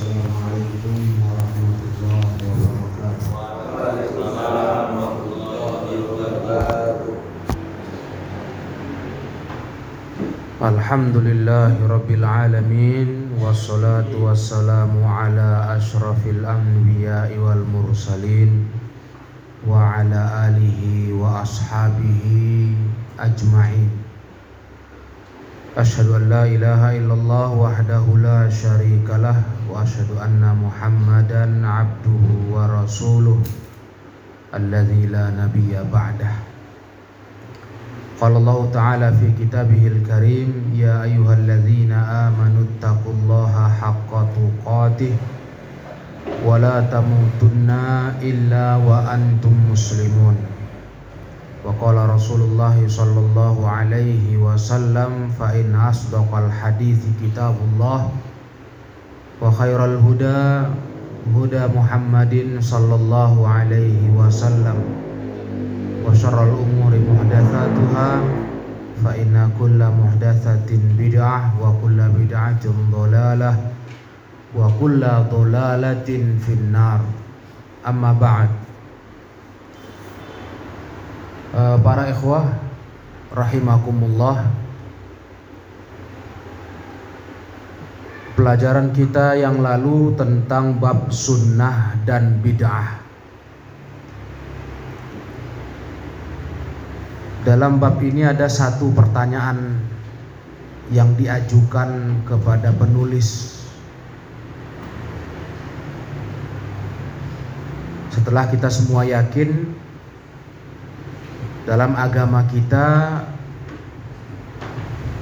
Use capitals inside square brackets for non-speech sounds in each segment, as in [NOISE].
السلام عليكم ورحمة الله وبركاته. الحمد لله رب العالمين والصلاة والسلام على أشرف الأنبياء والمرسلين وعلى آله وأصحابه أجمعين. أشهد أن لا إله إلا الله وحده لا شريك له anna Muhammadan abduhu wa rasuluh alladzi la nabiyya ba'dah. قال الله تعالى في كتابه الكريم يا أيها الذين آمنوا اتقوا الله حق تقاته ولا تموتن إلا وأنتم مسلمون وقال رسول الله صلى الله عليه وسلم فإن أصدق الحديث كتاب الله وخير الهدى هدى محمد صلى الله عليه وسلم وشر الأمور محدثاتها فإن كل محدثة بدعة وكل بدعة ضلالة وكل ضلالة في النار أما بعد para ikhwah rahimakumullah pelajaran kita yang lalu tentang bab sunnah dan bid'ah Dalam bab ini ada satu pertanyaan yang diajukan kepada penulis. Setelah kita semua yakin dalam agama kita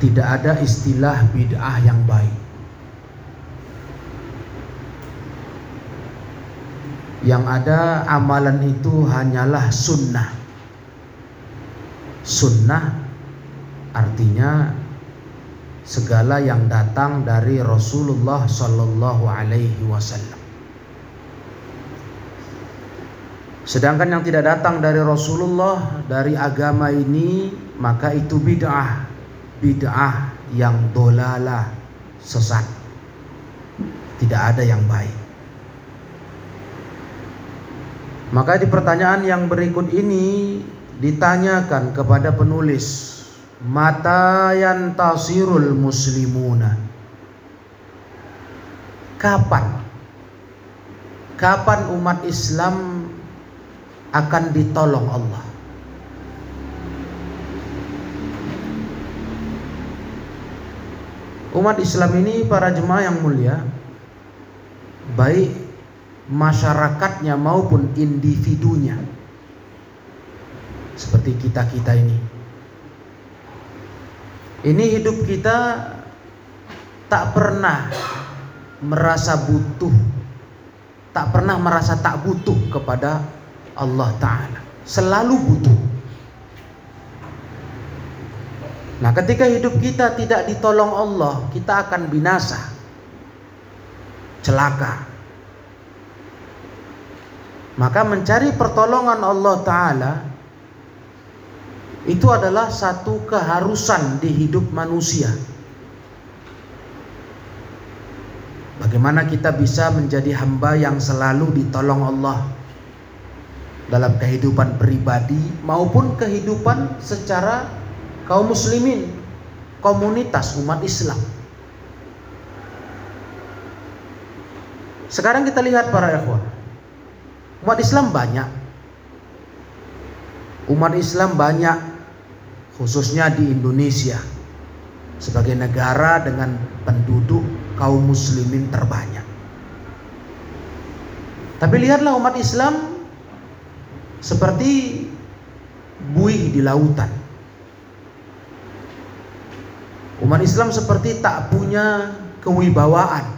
tidak ada istilah bid'ah yang baik. Yang ada amalan itu hanyalah sunnah sunnah artinya segala yang datang dari Rasulullah Sallallahu Alaihi Wasallam. Sedangkan yang tidak datang dari Rasulullah dari agama ini maka itu bid'ah, bid'ah yang dolalah sesat. Tidak ada yang baik. Maka di pertanyaan yang berikut ini ditanyakan kepada penulis mata yang tasirul muslimuna. Kapan? Kapan umat Islam akan ditolong Allah? Umat Islam ini para jemaah yang mulia baik masyarakatnya maupun individunya seperti kita-kita ini. Ini hidup kita tak pernah merasa butuh, tak pernah merasa tak butuh kepada Allah Ta'ala. Selalu butuh. Nah, ketika hidup kita tidak ditolong Allah, kita akan binasa, celaka. Maka mencari pertolongan Allah Ta'ala itu adalah satu keharusan di hidup manusia. Bagaimana kita bisa menjadi hamba yang selalu ditolong Allah dalam kehidupan pribadi maupun kehidupan secara kaum muslimin, komunitas umat Islam. Sekarang kita lihat para ikhwan. Umat Islam banyak. Umat Islam banyak khususnya di Indonesia sebagai negara dengan penduduk kaum muslimin terbanyak. Tapi lihatlah umat Islam seperti buih di lautan. Umat Islam seperti tak punya kewibawaan.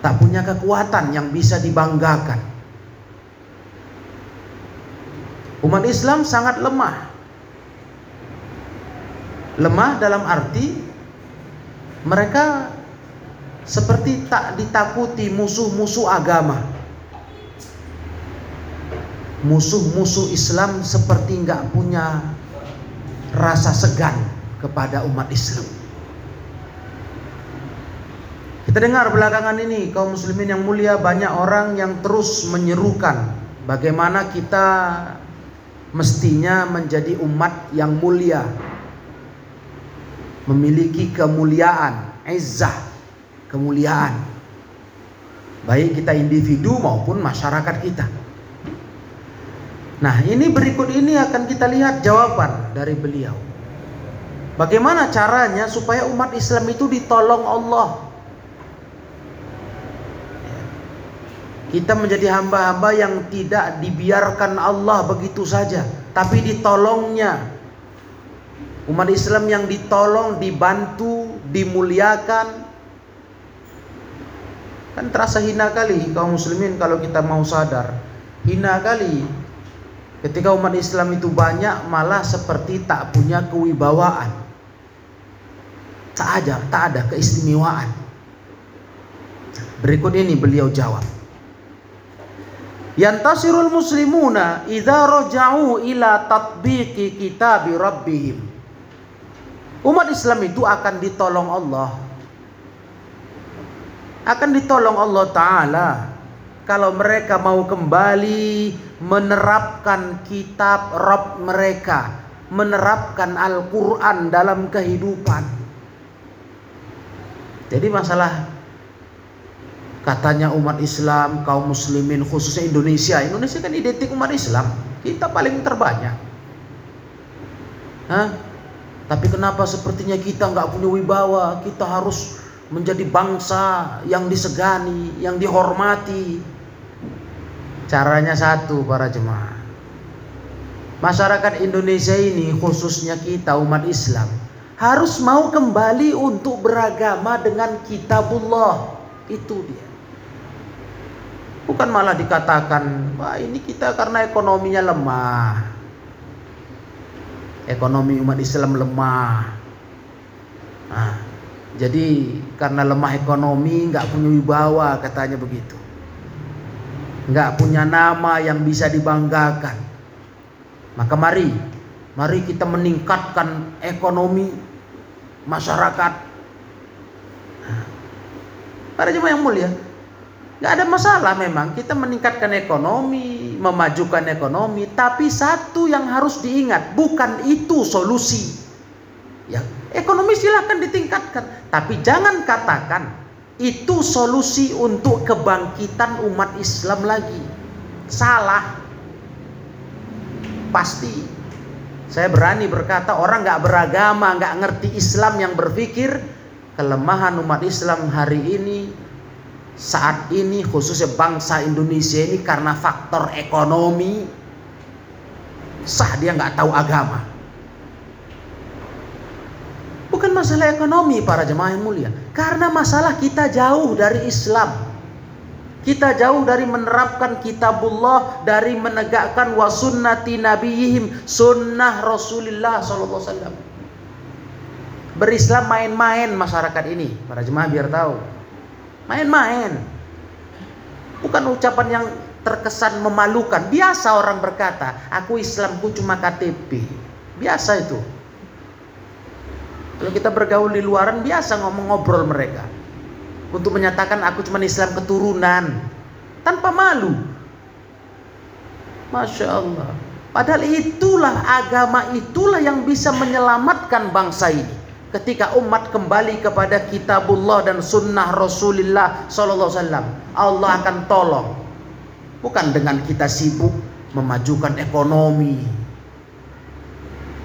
Tak punya kekuatan yang bisa dibanggakan. Umat Islam sangat lemah. Lemah dalam arti mereka seperti tak ditakuti musuh-musuh agama. Musuh-musuh Islam seperti nggak punya rasa segan kepada umat Islam. Kita dengar belakangan ini kaum muslimin yang mulia banyak orang yang terus menyerukan bagaimana kita mestinya menjadi umat yang mulia. Memiliki kemuliaan, izzah, kemuliaan. Baik kita individu maupun masyarakat kita. Nah, ini berikut ini akan kita lihat jawaban dari beliau. Bagaimana caranya supaya umat Islam itu ditolong Allah? Kita menjadi hamba-hamba yang tidak dibiarkan Allah begitu saja, tapi ditolongnya. Umat Islam yang ditolong, dibantu, dimuliakan. Kan terasa hina kali kaum muslimin kalau kita mau sadar. Hina kali Ketika umat Islam itu banyak malah seperti tak punya kewibawaan. Tak ada, tak ada keistimewaan. Berikut ini beliau jawab. Yantasirul muslimuna idza raja'u ila tatbiqi kitabi rabbihim. Umat Islam itu akan ditolong Allah. Akan ditolong Allah taala kalau mereka mau kembali menerapkan kitab Rob mereka, menerapkan Al-Quran dalam kehidupan. Jadi masalah katanya umat Islam, kaum muslimin khususnya Indonesia. Indonesia kan identik umat Islam. Kita paling terbanyak. Hah? Tapi kenapa sepertinya kita nggak punya wibawa? Kita harus menjadi bangsa yang disegani, yang dihormati. Caranya satu para jemaah. Masyarakat Indonesia ini khususnya kita umat Islam harus mau kembali untuk beragama dengan kitabullah. Itu dia. Bukan malah dikatakan, wah ini kita karena ekonominya lemah. Ekonomi umat Islam lemah. Nah, jadi karena lemah ekonomi nggak punya wibawa katanya begitu nggak punya nama yang bisa dibanggakan. Maka mari, mari kita meningkatkan ekonomi masyarakat. Para jemaah yang mulia, nggak ada masalah memang kita meningkatkan ekonomi, memajukan ekonomi, tapi satu yang harus diingat, bukan itu solusi. Ya, ekonomi silahkan ditingkatkan, tapi jangan katakan itu solusi untuk kebangkitan umat Islam lagi. Salah. Pasti. Saya berani berkata orang nggak beragama, nggak ngerti Islam yang berpikir kelemahan umat Islam hari ini saat ini khususnya bangsa Indonesia ini karena faktor ekonomi sah dia nggak tahu agama Bukan masalah ekonomi para jemaah yang mulia. Karena masalah kita jauh dari Islam. Kita jauh dari menerapkan kitabullah, dari menegakkan wasunnati nabiyihim, sunnah Rasulullah SAW. Berislam main-main masyarakat ini. Para jemaah biar tahu. Main-main. Bukan ucapan yang terkesan memalukan. Biasa orang berkata, aku Islamku cuma KTP. Biasa itu. Kalau kita bergaul di luaran biasa ngomong ngobrol mereka. Untuk menyatakan aku cuma Islam keturunan. Tanpa malu. Masya Allah. Padahal itulah agama itulah yang bisa menyelamatkan bangsa ini. Ketika umat kembali kepada kitabullah dan sunnah Rasulullah Sallallahu Wasallam, Allah akan tolong. Bukan dengan kita sibuk memajukan ekonomi,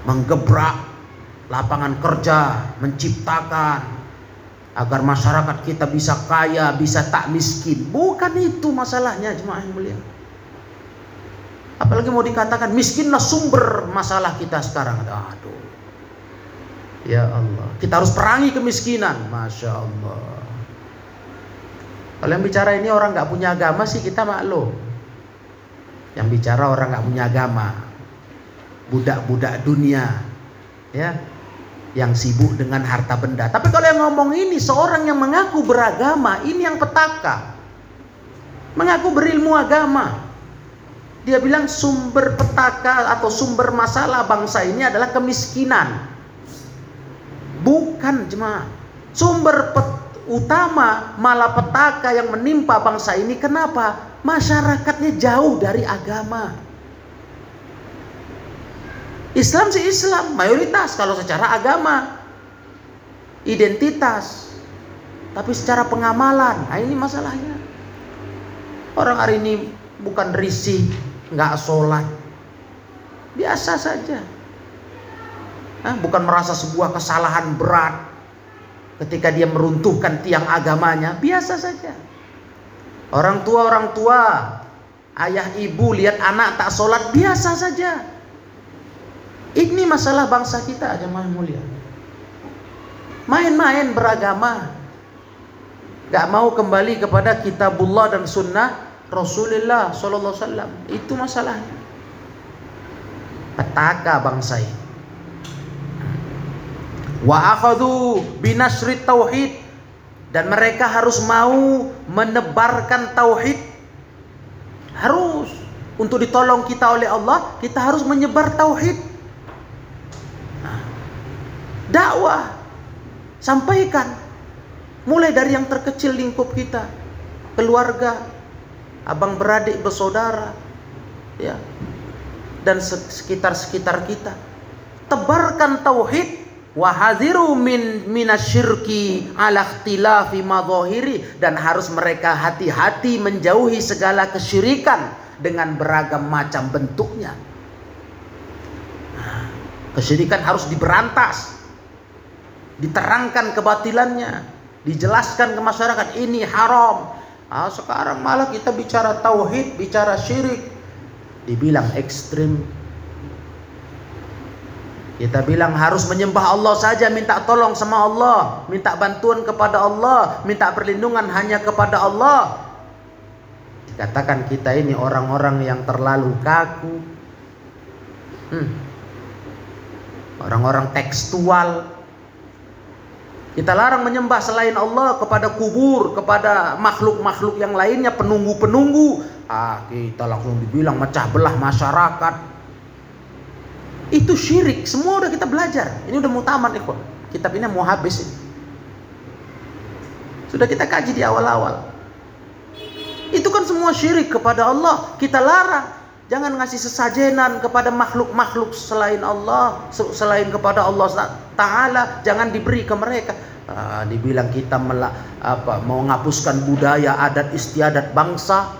menggebrak lapangan kerja, menciptakan agar masyarakat kita bisa kaya, bisa tak miskin. Bukan itu masalahnya jemaah yang mulia. Apalagi mau dikatakan miskinlah sumber masalah kita sekarang. Aduh. Ya Allah. Kita harus perangi kemiskinan. Masya Allah. Kalau yang bicara ini orang nggak punya agama sih kita maklum. Yang bicara orang nggak punya agama. Budak-budak dunia. Ya, yang sibuk dengan harta benda. Tapi kalau yang ngomong ini seorang yang mengaku beragama, ini yang petaka. Mengaku berilmu agama. Dia bilang sumber petaka atau sumber masalah bangsa ini adalah kemiskinan. Bukan cuma sumber utama malapetaka yang menimpa bangsa ini kenapa? Masyarakatnya jauh dari agama. Islam sih Islam, mayoritas kalau secara agama. Identitas. Tapi secara pengamalan, nah ini masalahnya. Orang hari ini bukan risih, nggak sholat. Biasa saja. Bukan merasa sebuah kesalahan berat ketika dia meruntuhkan tiang agamanya, biasa saja. Orang tua orang tua, ayah ibu lihat anak tak sholat biasa saja. Ini masalah bangsa kita aja mulia. Main-main beragama, gak mau kembali kepada kitabullah dan sunnah Rasulullah Sallallahu Alaihi Wasallam. Itu masalahnya. Petaka bangsa ini wa akhadhu binasri tauhid. Dan mereka harus mau menebarkan tauhid. Harus. Untuk ditolong kita oleh Allah kita harus menyebar tauhid. Nah, dakwah. Sampaikan. Mulai dari yang terkecil lingkup kita. Keluarga. Abang beradik bersaudara. Ya. Dan sekitar-sekitar kita. Tebarkan tauhid Wahadiru min minasyirki ala ikhtilafi madhahiri dan harus mereka hati-hati menjauhi segala kesyirikan dengan beragam macam bentuknya. Kesyirikan harus diberantas. Diterangkan kebatilannya, dijelaskan ke masyarakat ini haram. Ah, sekarang malah kita bicara tauhid, bicara syirik. Dibilang ekstrim, kita bilang harus menyembah Allah saja, minta tolong sama Allah, minta bantuan kepada Allah, minta perlindungan hanya kepada Allah. Dikatakan kita ini orang-orang yang terlalu kaku. Hmm. Orang-orang tekstual. Kita larang menyembah selain Allah kepada kubur, kepada makhluk-makhluk yang lainnya, penunggu-penunggu. Ah, kita langsung dibilang mecah belah masyarakat itu syirik. Semua udah kita belajar. Ini udah mau tamat kok. Kitab ini mau habis ini. Sudah kita kaji di awal-awal. Itu kan semua syirik kepada Allah. Kita larang. Jangan ngasih sesajenan kepada makhluk-makhluk selain Allah, selain kepada Allah Taala. Jangan diberi ke mereka. Ah, dibilang kita melak, apa, mau menghapuskan budaya, adat istiadat bangsa.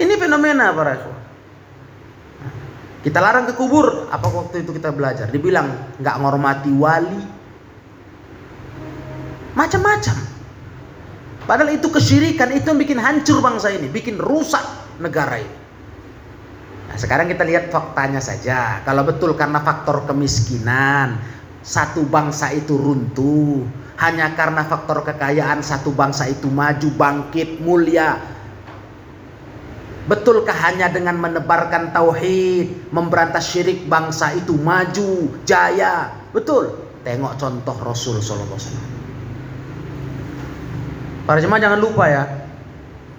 Ini fenomena para ikhwan. Kita larang ke kubur. Apa waktu itu kita belajar? Dibilang nggak ngormati wali. Macam-macam. Padahal itu kesyirikan itu yang bikin hancur bangsa ini, bikin rusak negara ini. Nah, sekarang kita lihat faktanya saja. Kalau betul karena faktor kemiskinan, satu bangsa itu runtuh, hanya karena faktor kekayaan satu bangsa itu maju, bangkit, mulia, Betulkah hanya dengan menebarkan tauhid, memberantas syirik bangsa itu maju, jaya? Betul. Tengok contoh Rasul sallallahu. Para jemaah jangan lupa ya.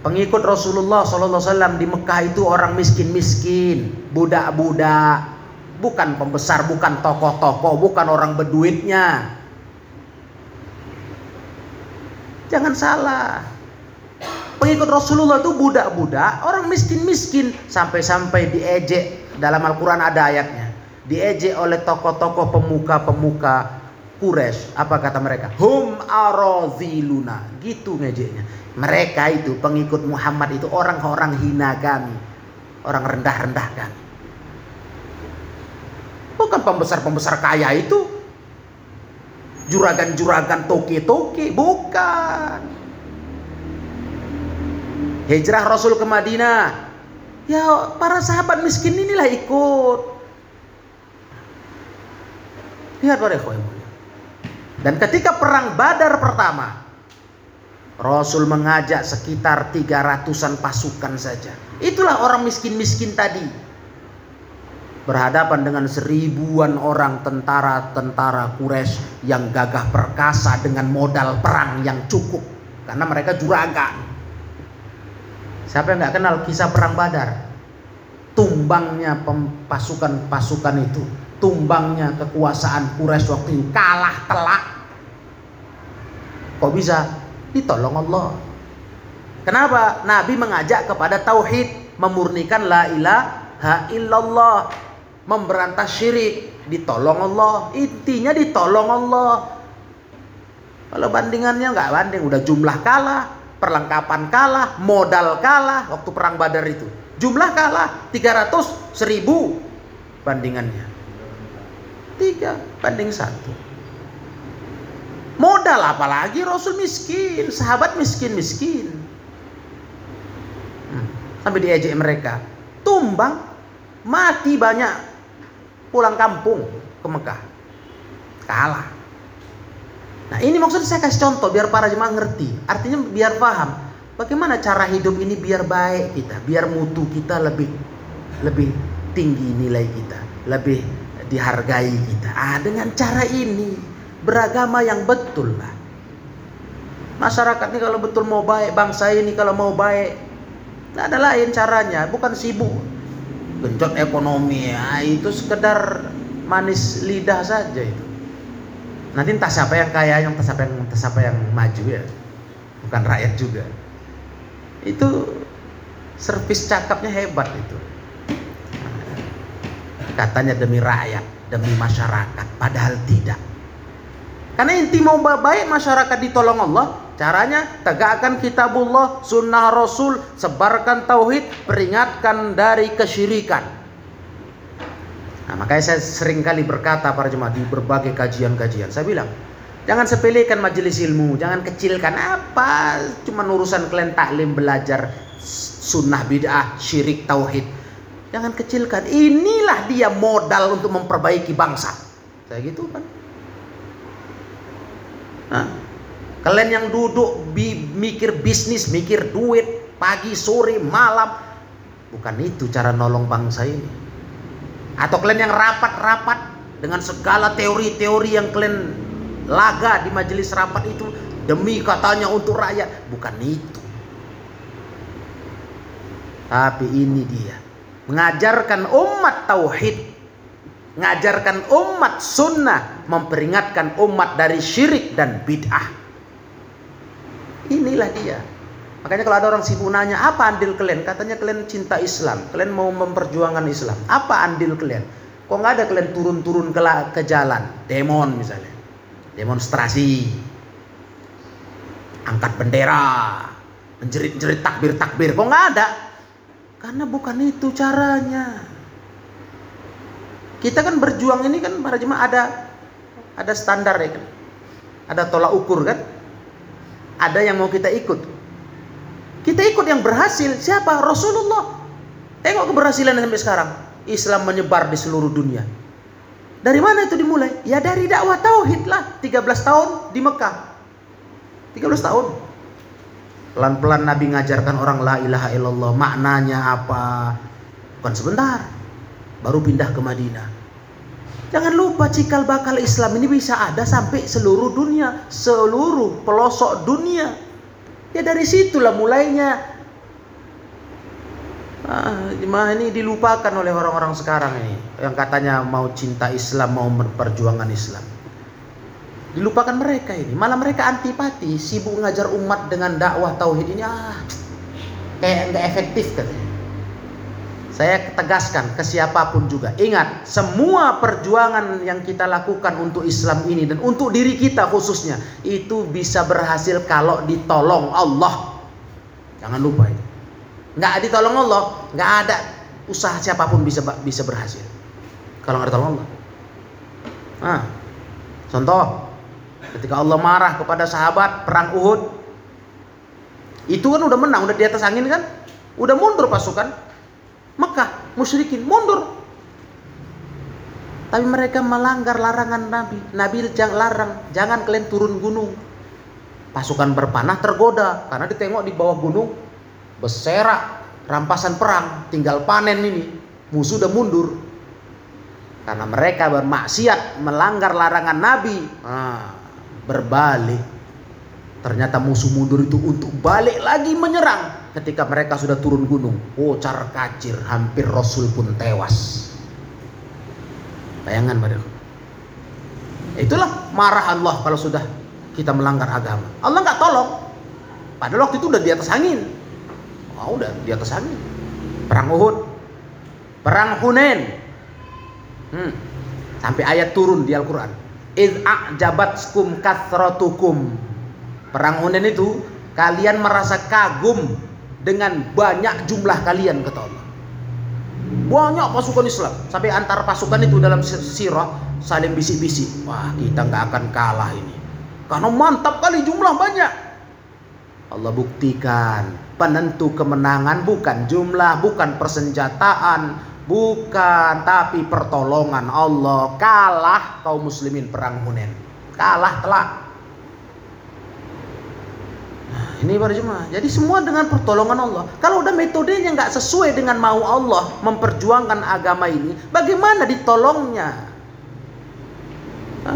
Pengikut Rasulullah wasallam di Mekah itu orang miskin-miskin, budak-budak, bukan pembesar, bukan tokoh-tokoh, bukan orang berduitnya. Jangan salah. Pengikut Rasulullah itu budak-budak, orang miskin-miskin sampai-sampai diejek dalam Al-Qur'an ada ayatnya. Diejek oleh tokoh-tokoh pemuka-pemuka Quraisy. Apa kata mereka? Hum araziluna. Gitu ngejeknya. Mereka itu pengikut Muhammad itu orang-orang hina kami. Orang rendah-rendah kami. Bukan pembesar-pembesar kaya itu. Juragan-juragan toke-toke. Bukan hijrah Rasul ke Madinah. Ya para sahabat miskin inilah ikut. Lihat para. Dan ketika perang Badar pertama, Rasul mengajak sekitar 300-an pasukan saja. Itulah orang miskin-miskin tadi. Berhadapan dengan seribuan orang tentara-tentara Quraisy yang gagah perkasa dengan modal perang yang cukup. Karena mereka juragan. Siapa yang nggak kenal kisah perang Badar? Tumbangnya pasukan-pasukan itu, tumbangnya kekuasaan Quraisy waktu itu kalah telak. Kok bisa? Ditolong Allah. Kenapa? Nabi mengajak kepada tauhid, memurnikan la ilaha illallah, memberantas syirik, ditolong Allah. Intinya ditolong Allah. Kalau bandingannya nggak banding, udah jumlah kalah, perlengkapan kalah, modal kalah waktu perang Badar itu. Jumlah kalah 300, 1000 bandingannya. Tiga banding satu. Modal apalagi Rasul miskin, sahabat miskin-miskin. Hmm. Sampai diejek mereka. Tumbang, mati banyak. Pulang kampung ke Mekah. Kalah. Nah ini maksudnya saya kasih contoh biar para jemaah ngerti. Artinya biar paham. Bagaimana cara hidup ini biar baik kita. Biar mutu kita lebih lebih tinggi nilai kita. Lebih dihargai kita. Ah dengan cara ini beragama yang betul lah. Masyarakat ini kalau betul mau baik, bangsa ini kalau mau baik, tidak ada lain caranya, bukan sibuk genjot ekonomi ya, itu sekedar manis lidah saja itu. Nanti entah siapa yang kaya, yang entah siapa yang entah siapa yang maju ya, bukan rakyat juga. Itu servis cakapnya hebat itu. Katanya demi rakyat, demi masyarakat, padahal tidak. Karena inti mau baik masyarakat ditolong Allah, caranya tegakkan kitabullah, sunnah Rasul, sebarkan tauhid, peringatkan dari kesyirikan. Nah, makanya saya sering kali berkata para jemaah di berbagai kajian-kajian, saya bilang, jangan sepelekan majelis ilmu, jangan kecilkan apa, cuma urusan kalian taklim belajar sunnah bid'ah, syirik, tauhid. Jangan kecilkan. Inilah dia modal untuk memperbaiki bangsa. Saya gitu kan. Nah, kalian yang duduk bi mikir bisnis, mikir duit pagi, sore, malam, bukan itu cara nolong bangsa ini. Atau kalian yang rapat-rapat dengan segala teori-teori yang kalian laga di majelis rapat itu demi katanya untuk rakyat, bukan itu. Tapi ini dia mengajarkan umat tauhid mengajarkan umat sunnah, memperingatkan umat dari syirik dan bid'ah. Inilah dia. Makanya kalau ada orang sibuk nanya, apa andil kalian? Katanya kalian cinta Islam, kalian mau memperjuangkan Islam. Apa andil kalian? Kok nggak ada kalian turun-turun ke, ke jalan, demon misalnya, demonstrasi, angkat bendera, menjerit-jerit takbir-takbir. Kok nggak ada? Karena bukan itu caranya. Kita kan berjuang ini kan para jemaah ada ada standar ya kan. Ada tolak ukur kan. Ada yang mau kita ikut. Kita ikut yang berhasil. Siapa? Rasulullah. Tengok keberhasilan sampai sekarang. Islam menyebar di seluruh dunia. Dari mana itu dimulai? Ya dari dakwah tauhid lah. 13 tahun di Mekah. 13 tahun. Pelan-pelan Nabi ngajarkan orang la ilaha illallah. Maknanya apa? Bukan sebentar baru pindah ke Madinah. Jangan lupa cikal bakal Islam ini bisa ada sampai seluruh dunia, seluruh pelosok dunia. Ya dari situlah mulainya. Ah, jemaah ini dilupakan oleh orang-orang sekarang ini yang katanya mau cinta Islam, mau memperjuangkan Islam. Dilupakan mereka ini, malah mereka antipati, sibuk ngajar umat dengan dakwah tauhid ini ah kayak nggak efektif katanya. Saya tegaskan ke siapa pun juga. Ingat, semua perjuangan yang kita lakukan untuk Islam ini dan untuk diri kita khususnya itu bisa berhasil kalau ditolong Allah. Jangan lupa itu. Nggak ditolong Allah, nggak ada usaha siapa pun bisa bisa berhasil. Kalau nggak ditolong Allah. Nah, contoh, ketika Allah marah kepada sahabat perang Uhud, itu kan udah menang, udah di atas angin kan, udah mundur pasukan, Mekah musyrikin mundur. Tapi mereka melanggar larangan Nabi. Nabi jangan larang, jangan kalian turun gunung. Pasukan berpanah tergoda karena ditengok di bawah gunung berserak rampasan perang, tinggal panen ini. Musuh udah mundur. Karena mereka bermaksiat, melanggar larangan Nabi. Nah, berbalik. Ternyata musuh mundur itu untuk balik lagi menyerang ketika mereka sudah turun gunung, kocar kacir, hampir Rasul pun tewas. Bayangan pada Itulah marah Allah kalau sudah kita melanggar agama. Allah nggak tolong. Padahal waktu itu udah di atas angin. Oh, udah di atas angin. Perang Uhud, perang Hunain. Hmm. Sampai ayat turun di Al-Qur'an. Id kathratukum. Perang Hunain itu kalian merasa kagum dengan banyak jumlah kalian kata Allah. Banyak pasukan Islam sampai antar pasukan itu dalam sirah saling bisik-bisik. Wah, kita nggak akan kalah ini. Karena mantap kali jumlah banyak. Allah buktikan penentu kemenangan bukan jumlah, bukan persenjataan, bukan tapi pertolongan Allah. Kalah kaum muslimin perang Hunain. Kalah telak. Ini para jemaah. Jadi semua dengan pertolongan Allah. Kalau udah metodenya nggak sesuai dengan mau Allah memperjuangkan agama ini, bagaimana ditolongnya?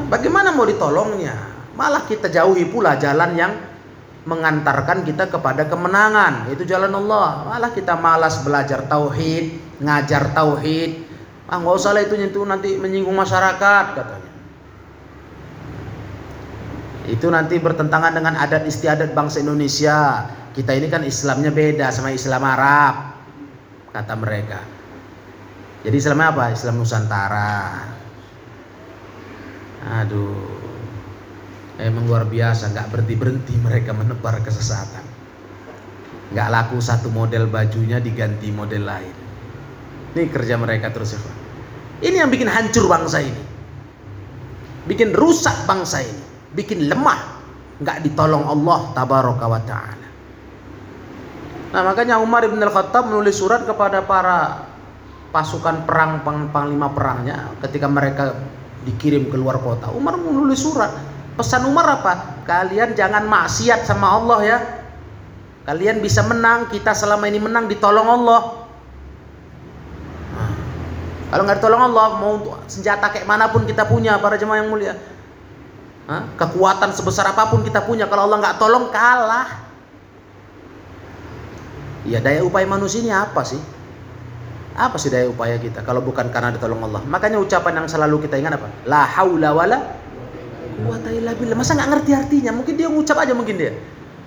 Bagaimana mau ditolongnya? malah kita jauhi pula jalan yang mengantarkan kita kepada kemenangan itu jalan Allah malah kita malas belajar tauhid ngajar tauhid ah nggak usah lah itu itu nanti menyinggung masyarakat katanya itu nanti bertentangan dengan adat istiadat bangsa Indonesia. Kita ini kan Islamnya beda sama Islam Arab kata mereka. Jadi Islamnya apa? Islam Nusantara. Aduh. Emang luar biasa, nggak berhenti berhenti mereka menebar kesesatan. Nggak laku satu model bajunya diganti model lain. Ini kerja mereka terus ya. Ini yang bikin hancur bangsa ini, bikin rusak bangsa ini, bikin lemah, nggak ditolong Allah tabaraka wa taala. Nah makanya Umar bin Al Khattab menulis surat kepada para pasukan perang panglima perangnya ketika mereka dikirim keluar kota. Umar menulis surat Pesan Umar apa? Kalian jangan maksiat sama Allah ya. Kalian bisa menang, kita selama ini menang ditolong Allah. Nah, kalau nggak ditolong Allah, mau senjata kayak mana pun kita punya para jemaah yang mulia. Kekuatan sebesar apa pun kita punya, kalau Allah nggak tolong kalah. Ya daya upaya manusia apa sih? Apa sih daya upaya kita kalau bukan karena ditolong Allah? Makanya ucapan yang selalu kita ingat apa? La haula wala quwata illa. Masa nggak ngerti artinya? Mungkin dia ngucap aja mungkin dia.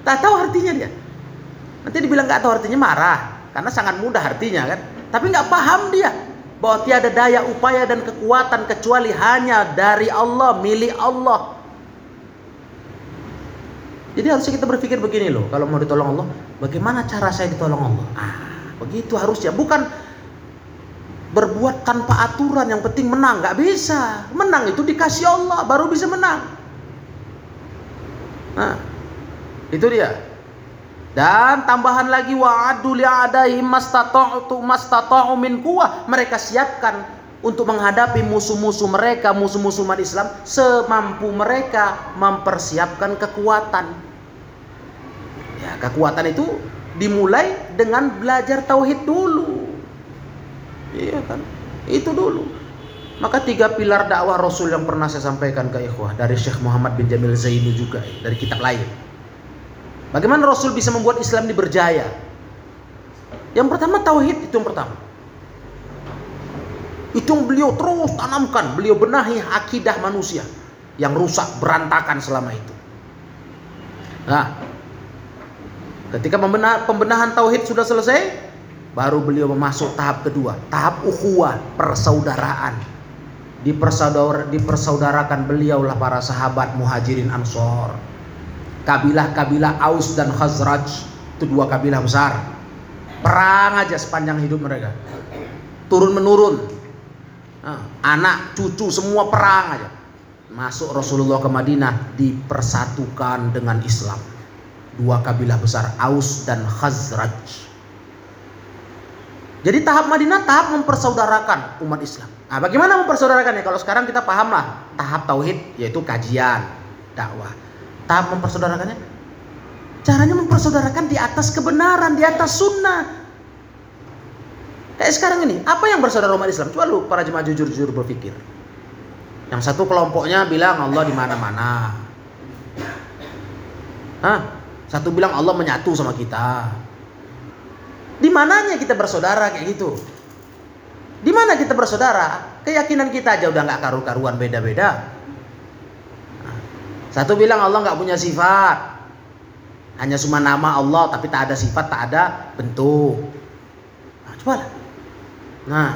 Tak tahu artinya dia. Nanti dibilang nggak tahu artinya marah karena sangat mudah artinya kan. Tapi nggak paham dia bahwa tiada daya upaya dan kekuatan kecuali hanya dari Allah, milik Allah. Jadi harusnya kita berpikir begini loh, kalau mau ditolong Allah, bagaimana cara saya ditolong Allah? Ah, begitu harusnya. Bukan berbuat tanpa aturan yang penting menang. Nggak bisa. Menang itu dikasih Allah baru bisa menang. Nah itu dia. Dan tambahan lagi wa'adu li'adaihim mastata'tu mastata'u min kuwah mereka siapkan untuk menghadapi musuh-musuh mereka musuh-musuh umat Islam semampu mereka mempersiapkan kekuatan ya kekuatan itu dimulai dengan belajar tauhid dulu Iya kan? Itu dulu. Maka tiga pilar dakwah Rasul yang pernah saya sampaikan ke ikhwah dari Syekh Muhammad bin Jamil Zainu juga dari kitab lain. Bagaimana Rasul bisa membuat Islam ini berjaya? Yang pertama tauhid itu yang pertama. Itu yang beliau terus tanamkan, beliau benahi akidah manusia yang rusak berantakan selama itu. Nah, ketika pembenahan tauhid sudah selesai, baru beliau memasuk tahap kedua, tahap ukhuwah, persaudaraan. Dipersaudara, dipersaudarakan beliaulah para sahabat muhajirin ansor. Kabilah-kabilah Aus dan Khazraj itu dua kabilah besar. Perang aja sepanjang hidup mereka. Turun menurun. Nah, anak, cucu semua perang aja. Masuk Rasulullah ke Madinah dipersatukan dengan Islam. Dua kabilah besar Aus dan Khazraj jadi tahap Madinah tahap mempersaudarakan umat Islam. Nah, bagaimana mempersaudarakannya? Kalau sekarang kita pahamlah tahap tauhid yaitu kajian, dakwah. Tahap mempersaudarakannya caranya mempersaudarakan di atas kebenaran, di atas sunnah. Kayak sekarang ini, apa yang bersaudara umat Islam? Coba lu para jemaah jujur-jujur berpikir. Yang satu kelompoknya bilang Allah di mana-mana. Hah? Satu bilang Allah menyatu sama kita. Di mananya kita bersaudara kayak gitu? Di mana kita bersaudara? Keyakinan kita aja udah nggak karu-karuan beda-beda. Satu bilang Allah nggak punya sifat. Hanya cuma nama Allah tapi tak ada sifat, tak ada bentuk. Nah, coba lah. Nah,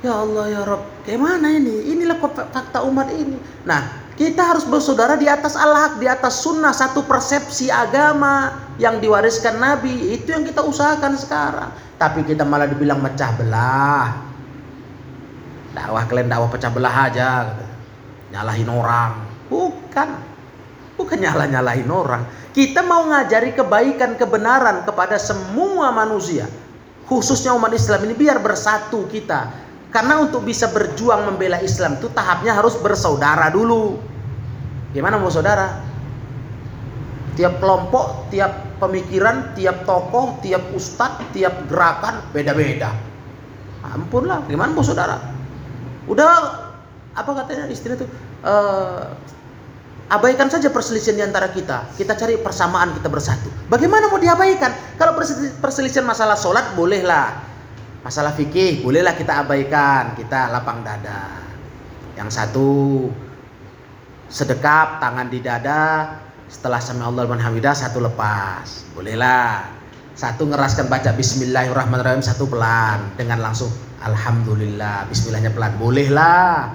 ya Allah ya Rob, kayak mana ini? Inilah fakta umat ini. Nah, kita harus bersaudara di atas al di atas sunnah, satu persepsi agama yang diwariskan Nabi. Itu yang kita usahakan sekarang. Tapi kita malah dibilang mecah belah. Dakwah kalian dakwah pecah belah aja. Nyalahin orang. Bukan. Bukan nyalah-nyalahin orang. Kita mau ngajari kebaikan, kebenaran kepada semua manusia. Khususnya umat Islam ini biar bersatu kita. Karena untuk bisa berjuang membela Islam itu tahapnya harus bersaudara dulu. Gimana mau saudara? Tiap kelompok, tiap pemikiran, tiap tokoh, tiap ustadz, tiap gerakan beda-beda. Ampun lah, gimana mau saudara? Udah apa katanya istilah itu? Uh, Abaikan saja perselisihan di antara kita. Kita cari persamaan, kita bersatu. Bagaimana mau diabaikan? Kalau perselisihan masalah sholat, bolehlah. Masalah fikih, bolehlah kita abaikan. Kita lapang dada. Yang satu, sedekap, tangan di dada. Setelah sama Allah dan hamidah, satu lepas. Bolehlah. Satu ngeraskan baca Bismillahirrahmanirrahim, satu pelan. Dengan langsung Alhamdulillah, Bismillahnya pelan. Bolehlah.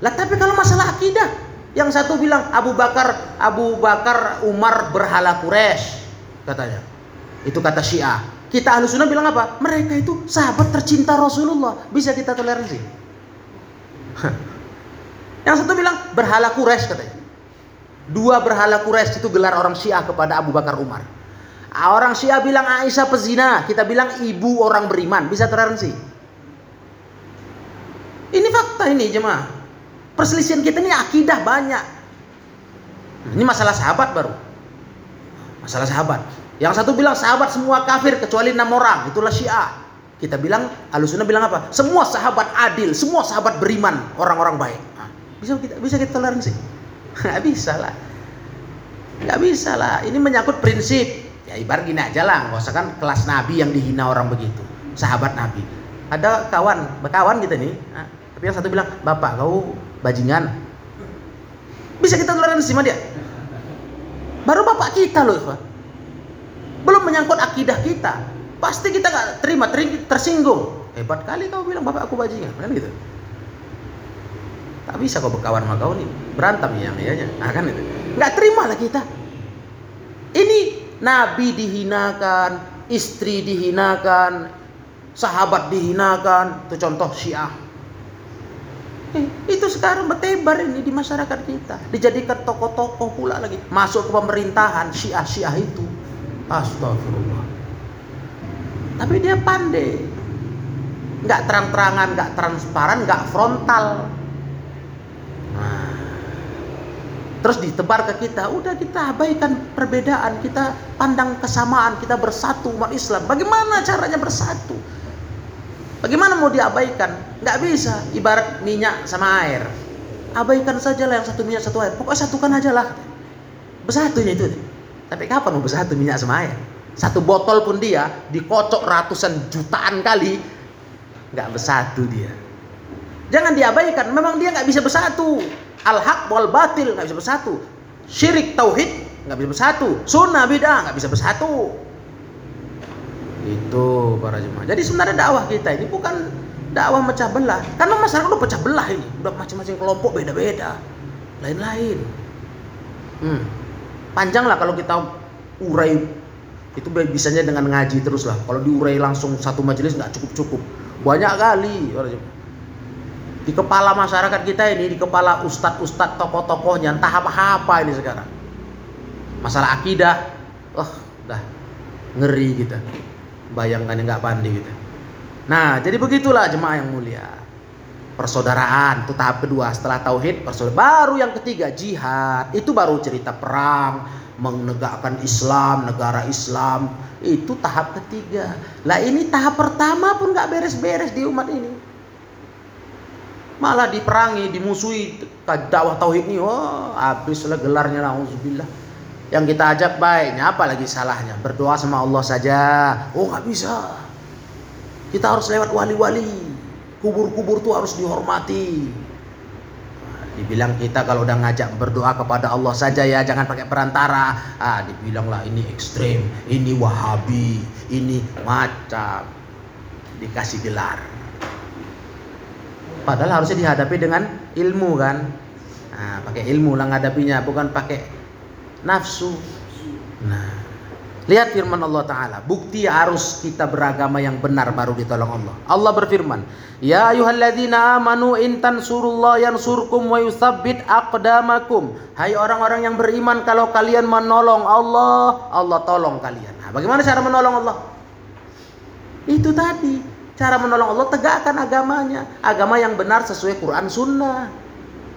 Lah tapi kalau masalah akidah, yang satu bilang Abu Bakar, Abu Bakar Umar berhala Quraisy katanya. Itu kata Syiah. Kita ahlu sunnah bilang apa? Mereka itu sahabat tercinta Rasulullah. Bisa kita toleransi. Yang satu bilang berhala Quraisy katanya. Dua berhala Quraisy itu gelar orang Syiah kepada Abu Bakar Umar. Orang Syiah bilang Aisyah pezina, kita bilang ibu orang beriman. Bisa toleransi. Ini fakta ini jemaah. Perselisihan kita ini akidah banyak. Ini masalah sahabat baru. Masalah sahabat. Yang satu bilang sahabat semua kafir kecuali enam orang. Itulah Syiah. Kita bilang, Alusuna bilang apa? Semua sahabat adil, semua sahabat beriman, orang-orang baik. Nah, bisa kita bisa kita toleransi? [LAUGHS] Gak bisa lah. Gak bisa lah. Ini menyangkut prinsip. Ya ibarat gini aja lah. Gak usah kan kelas Nabi yang dihina orang begitu. Sahabat Nabi. Ada kawan, berkawan kita nih. Nah, tapi yang satu bilang, Bapak kau bajingan. Bisa kita toleransi sama dia? Baru bapak kita loh. Belum menyangkut akidah kita. Pasti kita nggak terima, tersinggung. Hebat kali kau bilang bapak aku bajingan, kan gitu. Tak bisa kau berkawan sama kau nih, berantem yang iya Nah kan itu. Nggak terima lah kita. Ini Nabi dihinakan, istri dihinakan, sahabat dihinakan. Itu contoh Syiah Eh, itu sekarang bertebar ini di masyarakat kita. Dijadikan tokoh-tokoh pula lagi. Masuk ke pemerintahan syiah-syiah itu. Astagfirullah. Tapi dia pandai. Nggak terang-terangan, nggak transparan, nggak frontal. Nah, terus ditebar ke kita, udah kita abaikan perbedaan, kita pandang kesamaan, kita bersatu umat Islam. Bagaimana caranya bersatu? Bagaimana mau diabaikan? Nggak bisa. Ibarat minyak sama air. Abaikan saja lah yang satu minyak satu air. Pokoknya satukan aja lah. Bersatunya itu. Tapi kapan mau bersatu minyak sama air? Satu botol pun dia dikocok ratusan jutaan kali. Nggak bersatu dia. Jangan diabaikan. Memang dia nggak bisa bersatu. Al-haq wal batil nggak bisa bersatu. Syirik tauhid nggak bisa bersatu. Sunnah bidah nggak bisa bersatu. Itu para jemaah. Jadi sebenarnya dakwah kita ini bukan dakwah mecah belah. Karena masyarakat udah pecah belah ini. Udah macam-macam kelompok beda-beda. Lain-lain. Hmm. Panjang lah kalau kita urai itu bisanya dengan ngaji terus lah. Kalau diurai langsung satu majelis nggak cukup-cukup. Banyak kali. Di kepala masyarakat kita ini, di kepala ustadz-ustadz tokoh-tokohnya entah apa-apa ini sekarang. Masalah akidah, oh, dah ngeri kita bayangkan yang nggak pandai gitu. Nah, jadi begitulah jemaah yang mulia. Persaudaraan itu tahap kedua setelah tauhid persaudaraan. Baru yang ketiga jihad. Itu baru cerita perang, menegakkan Islam, negara Islam. Itu tahap ketiga. Lah ini tahap pertama pun nggak beres-beres di umat ini. Malah diperangi, dimusuhi dakwah tauhid ini. Oh, habislah gelarnya nauzubillah yang kita ajak baiknya apa lagi salahnya berdoa sama Allah saja oh nggak bisa kita harus lewat wali-wali kubur-kubur tuh harus dihormati Dibilang kita kalau udah ngajak berdoa kepada Allah saja ya, jangan pakai perantara. Ah, dibilang lah ini ekstrim, ini wahabi, ini macam. Dikasih gelar. Padahal harusnya dihadapi dengan ilmu kan. Nah, pakai ilmu lah ngadapinya, bukan pakai nafsu. Nah, Lihat firman Allah Ta'ala. Bukti harus kita beragama yang benar baru ditolong Allah. Allah berfirman. Ya ayuhalladzina amanu intan surullah yansurkum wa yusabbit aqdamakum. Hai orang-orang yang beriman kalau kalian menolong Allah, Allah tolong kalian. Nah, bagaimana cara menolong Allah? Itu tadi. Cara menolong Allah tegakkan agamanya. Agama yang benar sesuai Quran Sunnah.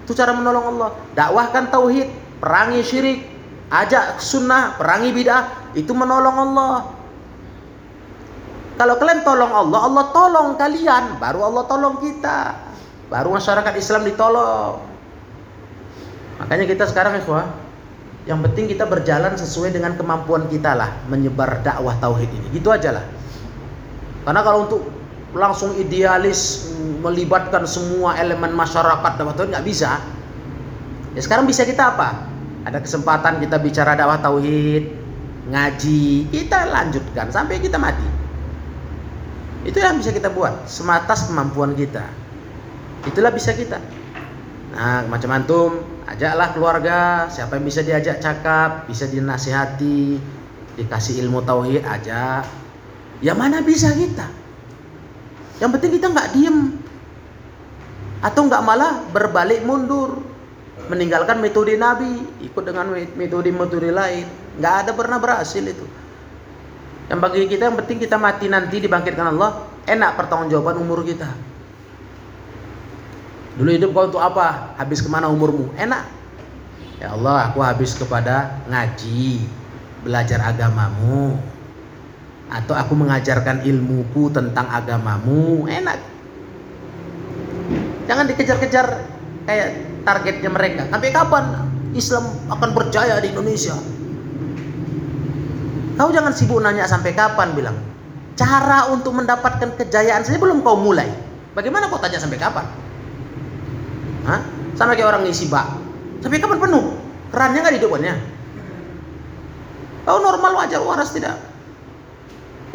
Itu cara menolong Allah. Dakwahkan tauhid, perangi syirik, ajak sunnah, perangi bid'ah, itu menolong Allah. Kalau kalian tolong Allah, Allah tolong kalian, baru Allah tolong kita. Baru masyarakat Islam ditolong. Makanya kita sekarang ikhwah, yang penting kita berjalan sesuai dengan kemampuan kita lah menyebar dakwah tauhid ini. Gitu aja lah. Karena kalau untuk langsung idealis melibatkan semua elemen masyarakat dakwah tauhid nggak bisa. Ya sekarang bisa kita apa? Ada kesempatan kita bicara dakwah tauhid, ngaji, kita lanjutkan sampai kita mati. Itu yang bisa kita buat, sematas kemampuan kita. Itulah bisa kita. Nah, macam antum, ajaklah keluarga, siapa yang bisa diajak cakap, bisa dinasihati, dikasih ilmu tauhid aja. Ya mana bisa kita? Yang penting kita nggak diem atau nggak malah berbalik mundur meninggalkan metode Nabi, ikut dengan metode-metode lain. Nggak ada pernah berhasil itu. Yang bagi kita yang penting kita mati nanti dibangkitkan Allah, enak pertanggungjawaban umur kita. Dulu hidup kau untuk apa? Habis ke mana umurmu? Enak. Ya Allah, aku habis kepada ngaji, belajar agamamu. Atau aku mengajarkan ilmuku tentang agamamu. Enak. Jangan dikejar-kejar kayak targetnya mereka. Sampai kapan Islam akan berjaya di Indonesia? Kau jangan sibuk nanya sampai kapan bilang. Cara untuk mendapatkan kejayaan saja belum kau mulai. Bagaimana kau tanya sampai kapan? Hah? Sama kayak orang ngisi bak. Sampai kapan penuh? Kerannya nggak hidupnya. Kau normal wajar waras tidak?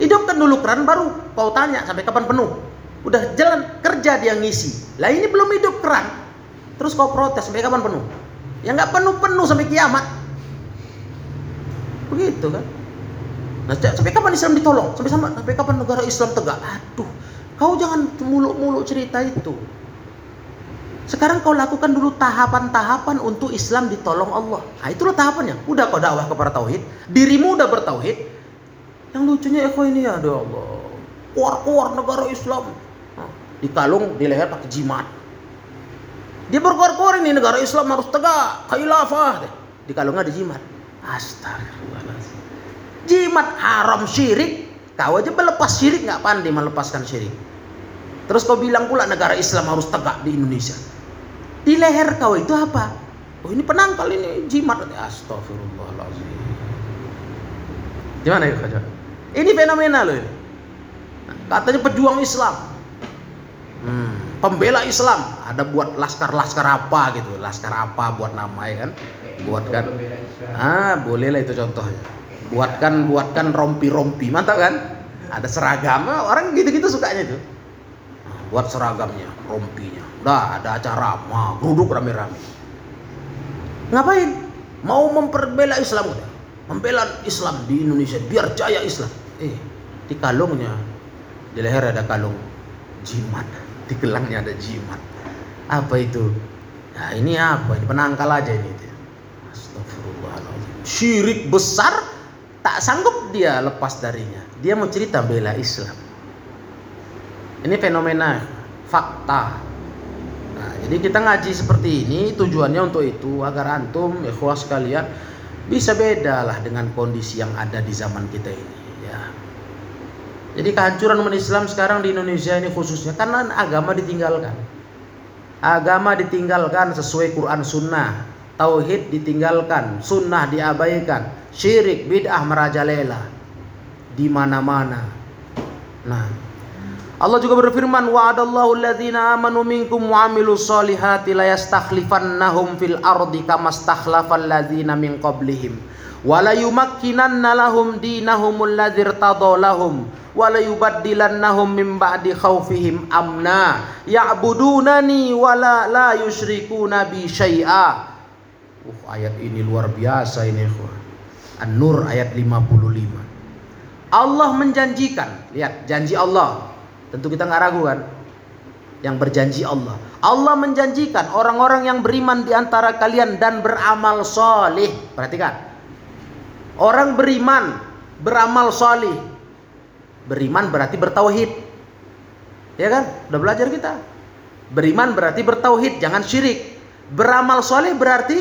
Hidupkan dulu keran baru kau tanya sampai kapan penuh. Udah jalan kerja dia ngisi. Lah ini belum hidup keran. Terus kau protes sampai kapan penuh? Ya nggak penuh-penuh sampai kiamat. Begitu kan? Nah, sampai kapan Islam ditolong? Sampai sama sampai kapan negara Islam tegak? Aduh, kau jangan muluk-muluk cerita itu. Sekarang kau lakukan dulu tahapan-tahapan untuk Islam ditolong Allah. Nah, itulah tahapannya. Udah kau dakwah kepada tauhid, dirimu udah bertauhid. Yang lucunya Eko ini ya, Allah. Keluar-keluar negara Islam. Nah, dikalung di leher pakai jimat. Dia berkor-kor ini negara Islam harus tegak, khilafah. Di kalungnya ada jimat. Astagfirullahaladzim. Jimat haram syirik. Kau aja melepas syirik nggak pandai melepaskan syirik. Terus kau bilang pula negara Islam harus tegak di Indonesia. Di leher kau itu apa? Oh ini penangkal ini jimat. Astagfirullahaladzim. Gimana ya kau Ini fenomena loh ini. Katanya pejuang Islam. Hmm pembela Islam ada buat laskar-laskar apa gitu laskar apa buat nama ya kan buatkan ah boleh lah itu contohnya buatkan buatkan rompi-rompi mantap kan ada seragam orang gitu-gitu sukanya tuh buat seragamnya rompinya udah ada acara mah duduk rame-rame ngapain mau memperbela Islam udah membela Islam di Indonesia biar jaya Islam eh di kalungnya di leher ada kalung jimat di gelangnya ada jimat. Apa itu? Nah ini apa? Ini penangkal aja ini. Astagfirullahaladzim. Syirik besar tak sanggup dia lepas darinya. Dia mau cerita bela Islam. Ini fenomena fakta. Nah, jadi kita ngaji seperti ini tujuannya untuk itu agar antum ikhwah sekalian bisa beda lah dengan kondisi yang ada di zaman kita ini. Jadi kehancuran umat Islam sekarang di Indonesia ini khususnya karena agama ditinggalkan. Agama ditinggalkan sesuai Quran Sunnah. Tauhid ditinggalkan, sunnah diabaikan, syirik bid'ah merajalela. Di mana-mana. Nah, Allah juga berfirman wa'adallahu alladzina amanu minkum wa amilus solihati la yastakhlifannahum fil ardi kama stakhlafal ladzina min qablihim. Wa la yumakkinanna lahum dinahum alladzi lahum. Wa la yubaddilannahum min ba'di khaufihim amna. Ya'budunani wa la la yusyrikuna bi syai'a uh, ayat ini luar biasa ini An-Nur ayat 55 Allah menjanjikan lihat janji Allah Tentu kita nggak ragu kan? Yang berjanji Allah. Allah menjanjikan orang-orang yang beriman di antara kalian dan beramal soleh. Perhatikan. Orang beriman, beramal soleh. Beriman berarti bertauhid. Ya kan? Udah belajar kita. Beriman berarti bertauhid, jangan syirik. Beramal soleh berarti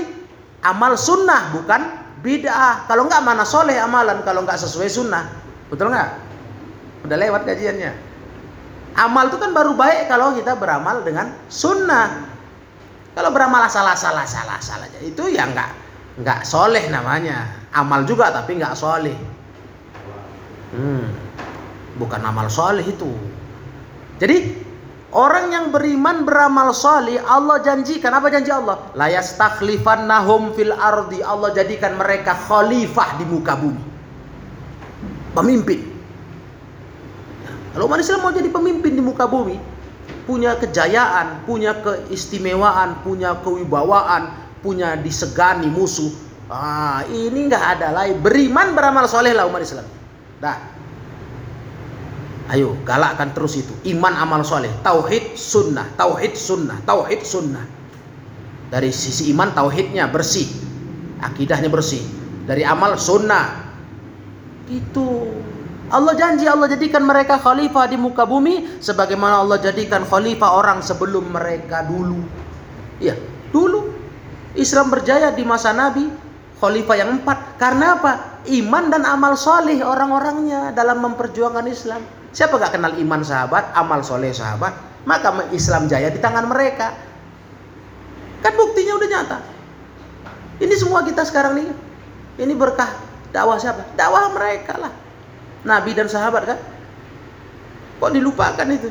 amal sunnah, bukan bid'ah. Kalau nggak mana soleh amalan kalau nggak sesuai sunnah. Betul nggak? Udah lewat kajiannya. Amal itu kan baru baik kalau kita beramal dengan sunnah. Kalau beramal salah salah salah salah itu ya nggak nggak soleh namanya. Amal juga tapi nggak soleh. Hmm, bukan amal soleh itu. Jadi orang yang beriman beramal soleh Allah janjikan apa janji Allah? Layas nahum fil ardi Allah jadikan mereka khalifah di muka bumi. Pemimpin kalau umat Islam mau jadi pemimpin di muka bumi, punya kejayaan, punya keistimewaan, punya kewibawaan, punya disegani musuh. Ah, ini nggak ada lain. Beriman beramal soleh lah umat Islam. Dah. Ayo galakkan terus itu. Iman amal soleh. Tauhid sunnah. Tauhid sunnah. Tauhid sunnah. Dari sisi iman tauhidnya bersih. Akidahnya bersih. Dari amal sunnah. Itu Allah janji Allah jadikan mereka khalifah di muka bumi sebagaimana Allah jadikan khalifah orang sebelum mereka dulu. Iya, dulu Islam berjaya di masa Nabi khalifah yang empat. Karena apa? Iman dan amal soleh orang-orangnya dalam memperjuangkan Islam. Siapa gak kenal iman sahabat, amal soleh sahabat? Maka Islam jaya di tangan mereka. Kan buktinya udah nyata. Ini semua kita sekarang nih. Ini berkah dakwah siapa? Dakwah mereka lah. Nabi dan sahabat kan? Kok dilupakan itu?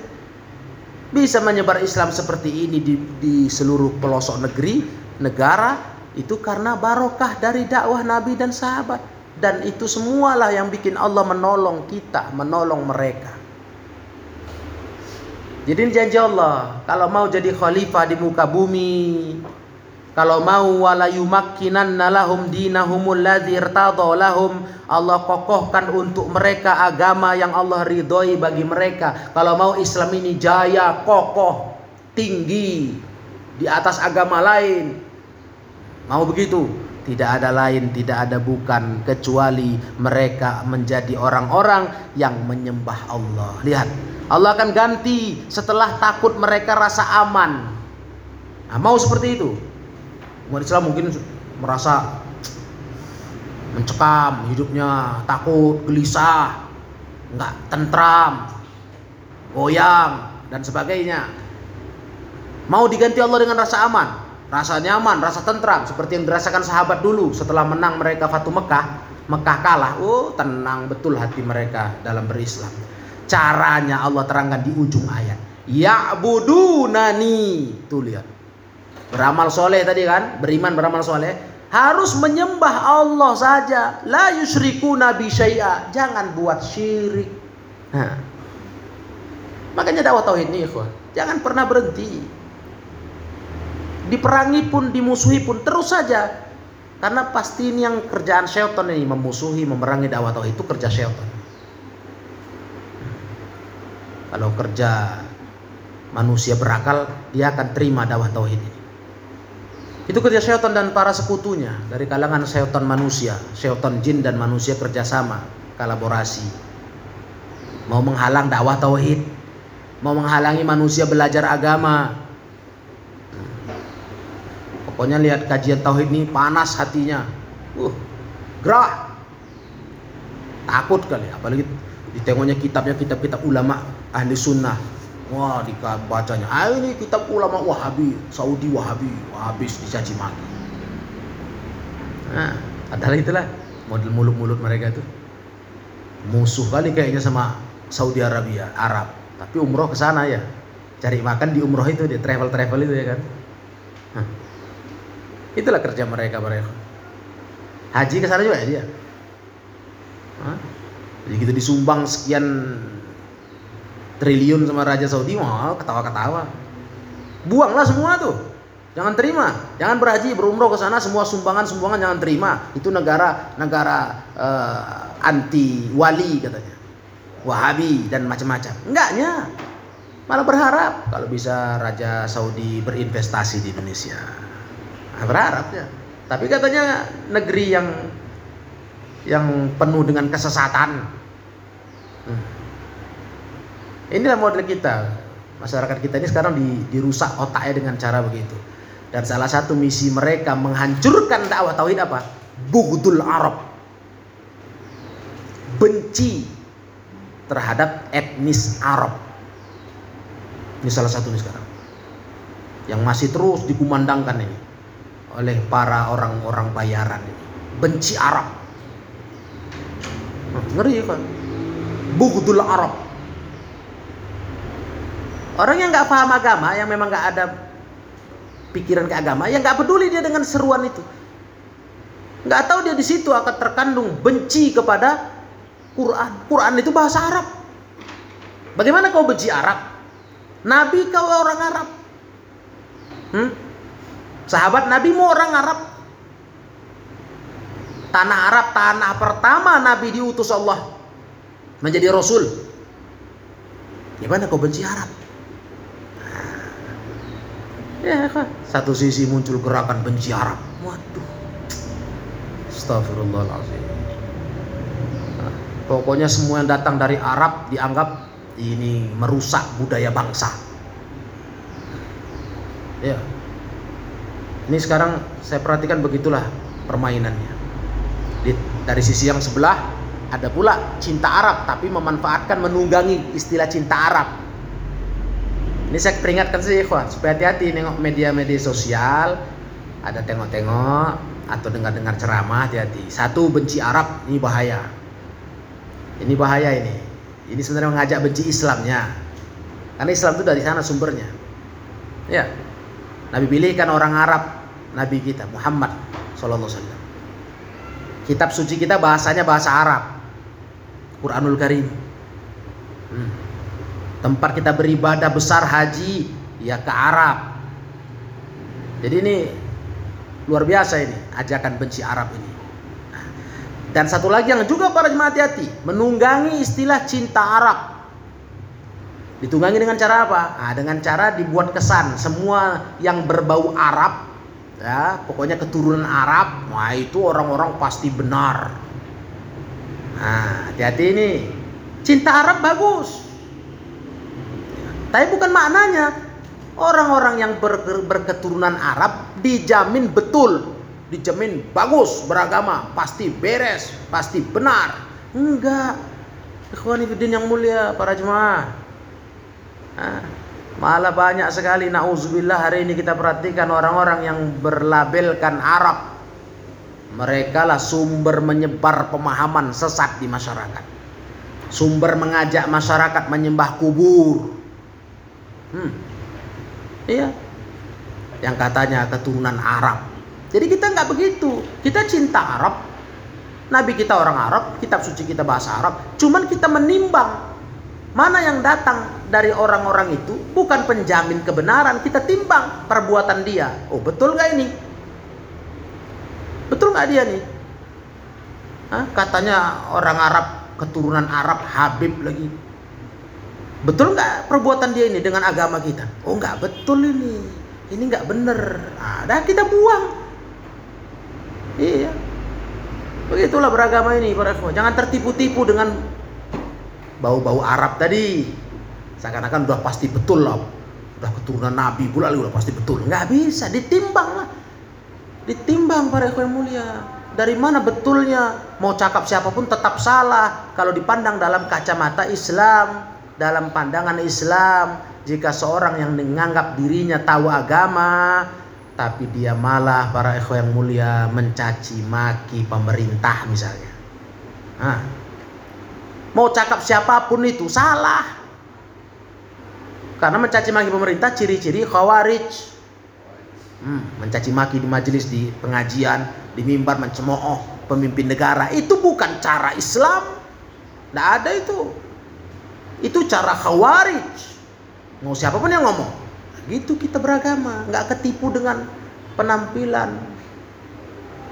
Bisa menyebar Islam seperti ini di, di seluruh pelosok negeri, negara, itu karena barokah dari dakwah Nabi dan sahabat. Dan itu semualah yang bikin Allah menolong kita, menolong mereka. Jadi janji Allah, kalau mau jadi khalifah di muka bumi, kalau mau wala yumakkinanna lahum dinahumul ladzi lahum Allah kokohkan untuk mereka agama yang Allah ridhoi bagi mereka. Kalau mau Islam ini jaya, kokoh, tinggi di atas agama lain. Mau begitu? Tidak ada lain, tidak ada bukan kecuali mereka menjadi orang-orang yang menyembah Allah. Lihat, Allah akan ganti setelah takut mereka rasa aman. Nah, mau seperti itu? umat Islam mungkin merasa mencekam hidupnya takut gelisah nggak tentram goyang dan sebagainya mau diganti Allah dengan rasa aman rasa nyaman rasa tentram seperti yang dirasakan sahabat dulu setelah menang mereka Fatu Mekah Mekah kalah oh tenang betul hati mereka dalam berislam caranya Allah terangkan di ujung ayat ya'budunani tuh lihat Beramal soleh tadi kan, beriman beramal soleh. Harus menyembah Allah saja. La yusriku nabi syai'a. Jangan buat syirik. Nah. Makanya dakwah tauhid ini ikhwan. Jangan pernah berhenti. Diperangi pun, dimusuhi pun terus saja. Karena pasti ini yang kerjaan syaitan ini memusuhi, memerangi dakwah tauhid itu kerja syaitan. Kalau kerja manusia berakal, dia akan terima dakwah tauhid ini. Itu kerja syaitan dan para sekutunya dari kalangan syaitan manusia, syaitan jin dan manusia kerjasama, kolaborasi. Mau menghalang dakwah tauhid, mau menghalangi manusia belajar agama. Pokoknya lihat kajian tauhid ini panas hatinya. Uh, gerah. Takut kali, apalagi ditengoknya kitabnya kitab-kitab ulama ahli sunnah Wah, dibacanya. Ah ini kitab ulama Wahabi, Saudi Wahabi, habis dicaci maki. Nah, adalah itulah model mulut-mulut mereka itu. Musuh kali kayaknya sama Saudi Arabia, Arab. Tapi umroh ke sana ya. Cari makan di umroh itu, di travel-travel itu ya kan. Itulah kerja mereka mereka. Haji ke sana juga ya dia. Hah? Jadi gitu disumbang sekian triliun sama Raja Saudi mau ketawa-ketawa. Buanglah semua tuh. Jangan terima, jangan berhaji berumroh ke sana semua sumbangan-sumbangan jangan terima. Itu negara negara uh, anti wali katanya. Wahabi dan macam-macam. Enggaknya. Malah berharap kalau bisa Raja Saudi berinvestasi di Indonesia. Nah, berharap ya. Tapi katanya negeri yang yang penuh dengan kesesatan. Hmm. Inilah model kita. Masyarakat kita ini sekarang dirusak otaknya dengan cara begitu. Dan salah satu misi mereka menghancurkan dakwah tauhid apa? Bugdul Arab. Benci terhadap etnis Arab. Ini salah satu nih sekarang. Yang masih terus dikumandangkan ini oleh para orang-orang bayaran ini. Benci Arab. Nah, ngeri ya kan? Bugdul Arab. Orang yang nggak paham agama, yang memang nggak ada pikiran ke agama, yang nggak peduli dia dengan seruan itu. Nggak tahu dia di situ akan terkandung benci kepada Quran. Quran itu bahasa Arab. Bagaimana kau benci Arab? Nabi kau orang Arab. Hmm? Sahabat Nabi mau orang Arab. Tanah Arab tanah pertama Nabi diutus Allah menjadi Rasul. Gimana kau benci Arab? Ya kan? Satu sisi muncul gerakan benci Arab. Waduh. Astagfirullahaladzim. Nah, pokoknya semua yang datang dari Arab dianggap ini merusak budaya bangsa. Ya. Ini sekarang saya perhatikan begitulah permainannya. Di, dari sisi yang sebelah ada pula cinta Arab tapi memanfaatkan menunggangi istilah cinta Arab ini saya peringatkan sih ikhwan supaya hati-hati nengok media-media sosial, ada tengok-tengok atau dengar-dengar ceramah hati-hati. Satu benci Arab ini bahaya. Ini bahaya ini. Ini sebenarnya mengajak benci Islamnya. Karena Islam itu dari sana sumbernya. Ya. Nabi pilihkan orang Arab Nabi kita Muhammad Sallallahu Alaihi Wasallam. Kitab suci kita bahasanya bahasa Arab. Quranul Karim. Hmm. Tempat kita beribadah besar haji ya ke Arab. Jadi ini luar biasa ini ajakan benci Arab ini. Dan satu lagi yang juga para jemaah hati-hati, menunggangi istilah cinta Arab. Ditunggangi dengan cara apa? Nah, dengan cara dibuat kesan semua yang berbau Arab, ya pokoknya keturunan Arab, wah itu orang-orang pasti benar. Nah, hati-hati ini. Cinta Arab bagus, tapi bukan maknanya orang-orang yang ber, berketurunan Arab dijamin betul, dijamin bagus beragama, pasti beres, pasti benar. Enggak. Ikhwan yang mulia para jemaah. Nah, malah banyak sekali nauzubillah hari ini kita perhatikan orang-orang yang berlabelkan Arab. Mereka lah sumber menyebar pemahaman sesat di masyarakat. Sumber mengajak masyarakat menyembah kubur Hmm. Iya. Yang katanya keturunan Arab. Jadi kita nggak begitu. Kita cinta Arab. Nabi kita orang Arab, kitab suci kita bahasa Arab. Cuman kita menimbang mana yang datang dari orang-orang itu bukan penjamin kebenaran. Kita timbang perbuatan dia. Oh betul nggak ini? Betul nggak dia nih? Hah? Katanya orang Arab keturunan Arab Habib lagi Betul nggak perbuatan dia ini dengan agama kita? Oh nggak betul ini. Ini nggak bener. Nah, dah kita buang. Iya. Begitulah beragama ini para. Jangan tertipu-tipu dengan bau-bau Arab tadi. Seakan-akan udah pasti betul lah. Udah keturunan Nabi pula udah pasti betul. Nggak bisa, ditimbang lah. Ditimbang para ikhwan mulia. Dari mana betulnya? Mau cakap siapa pun tetap salah kalau dipandang dalam kacamata Islam dalam pandangan Islam jika seorang yang menganggap dirinya tahu agama tapi dia malah para ikhwan yang mulia mencaci maki pemerintah misalnya. Nah, mau cakap siapa pun itu salah. Karena mencaci maki pemerintah ciri-ciri khawarij. Hmm, mencaci maki di majelis, di pengajian, di mimbar mencemooh pemimpin negara itu bukan cara Islam. Tidak ada itu. Itu cara khawarij. Mau siapa pun yang ngomong. Gitu kita beragama, nggak ketipu dengan penampilan.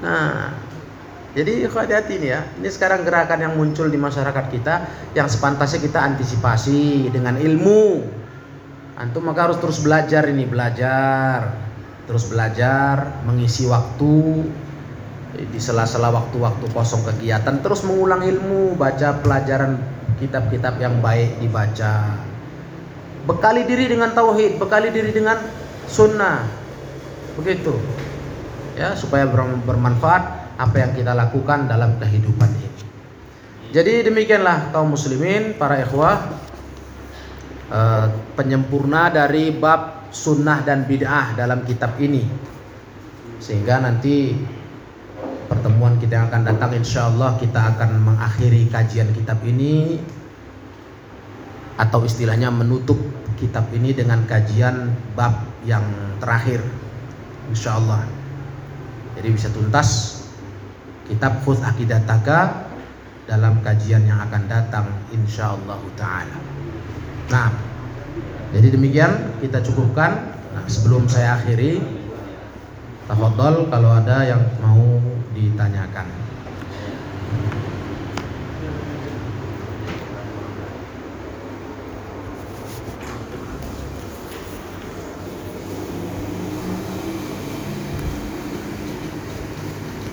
Nah, jadi hati-hati nih ya. Ini sekarang gerakan yang muncul di masyarakat kita yang sepantasnya kita antisipasi dengan ilmu. Antum maka harus terus belajar ini, belajar. Terus belajar, mengisi waktu di sela-sela waktu-waktu kosong kegiatan terus mengulang ilmu, baca pelajaran kitab-kitab yang baik dibaca. Bekali diri dengan tauhid, bekali diri dengan sunnah. Begitu. Ya, supaya bermanfaat apa yang kita lakukan dalam kehidupan ini. Jadi demikianlah kaum muslimin, para ikhwah eh, penyempurna dari bab sunnah dan bid'ah dalam kitab ini. Sehingga nanti pertemuan kita yang akan datang insya Allah kita akan mengakhiri kajian kitab ini atau istilahnya menutup kitab ini dengan kajian bab yang terakhir insya Allah jadi bisa tuntas kitab Khud Akidataka dalam kajian yang akan datang insya Allah ta'ala. Nah jadi demikian kita cukupkan. Nah, sebelum saya akhiri tafadhol kalau ada yang mau ditanyakan